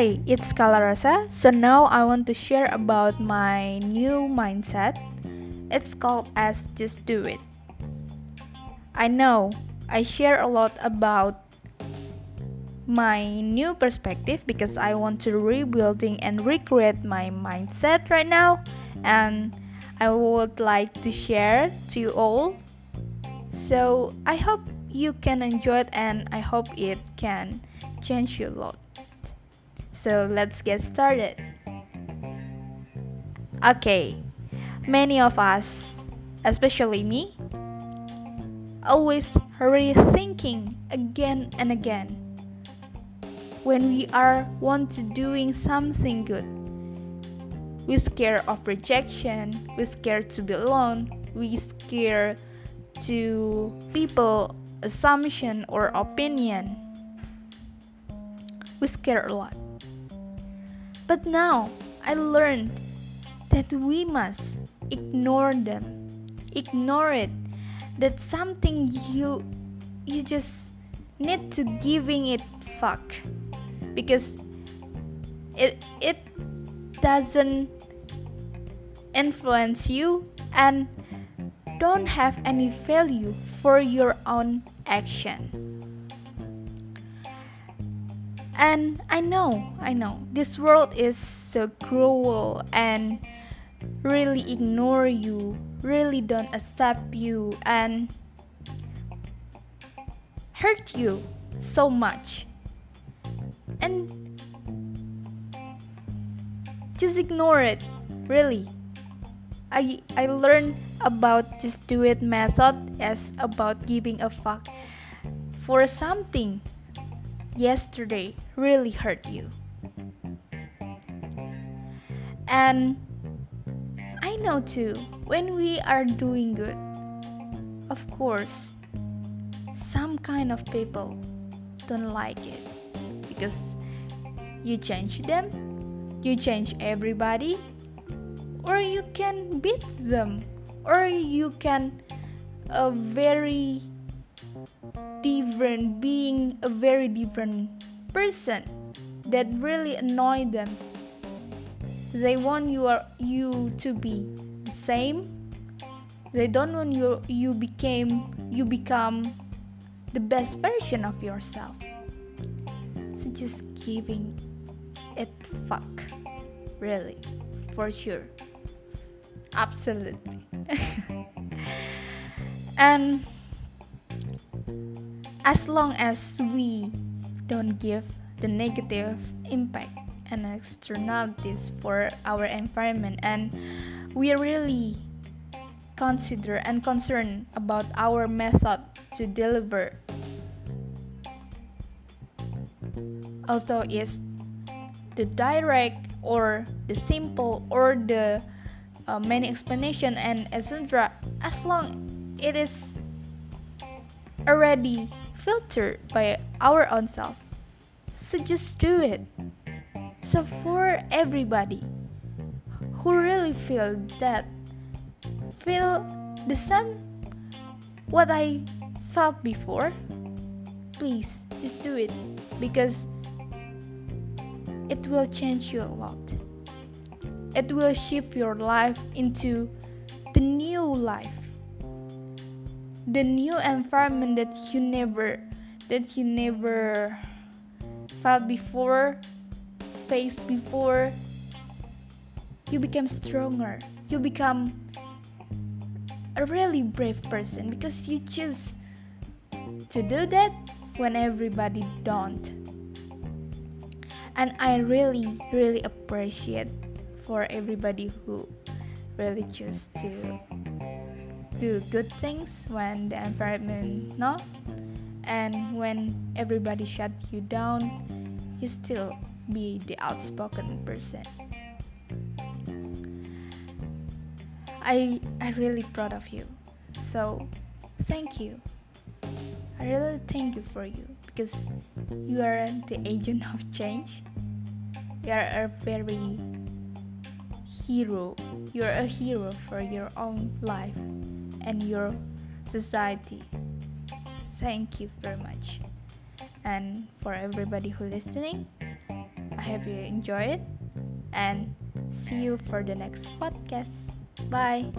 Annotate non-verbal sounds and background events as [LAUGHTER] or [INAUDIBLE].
Hi, it's Kalarasa. So now I want to share about my new mindset. It's called as just do it. I know I share a lot about my new perspective because I want to rebuilding and recreate my mindset right now and I would like to share to you all. So I hope you can enjoy it and I hope it can change you a lot. So let's get started. Okay, many of us, especially me, always rethinking again and again when we are want to doing something good. We scared of rejection, we scared to be alone, we scared to people assumption or opinion. We scare a lot. But now I learned that we must ignore them. Ignore it. That something you you just need to giving it fuck because it it doesn't influence you and don't have any value for your own action. And I know, I know, this world is so cruel and really ignore you, really don't accept you, and hurt you so much. And just ignore it, really. I, I learned about just do it method as about giving a fuck for something yesterday really hurt you. And I know too, when we are doing good, of course, some kind of people don't like it because you change them, you change everybody, or you can beat them, or you can a very different being a very different person that really annoy them. They want you are you to be the same. They don't want you you became you become the best version of yourself. So just giving it fuck really for sure. Absolutely. [LAUGHS] And as long as we don't give the negative impact and externalities for our environment and we really consider and concerned about our method to deliver although it's the direct or the simple or the uh, many explanation and etc as long it is already filtered by our own self. So just do it. So for everybody who really feel that feel the same what I felt before, please just do it because it will change you a lot. It will shift your life into the new life the new environment that you never that you never felt before faced before you become stronger. You become a really brave person because you choose to do that when everybody don't. And i really really appreciate for everybody who really choose to do good things when the environment no and when everybody shut you down you still be the outspoken person. I i really proud of you. So thank you. I really thank you for you because you are the agent of change. You are a very hero you're a hero for your own life and your society. Thank you very much. And for everybody who listening, I hope you enjoy it and see you for the next podcast. Bye.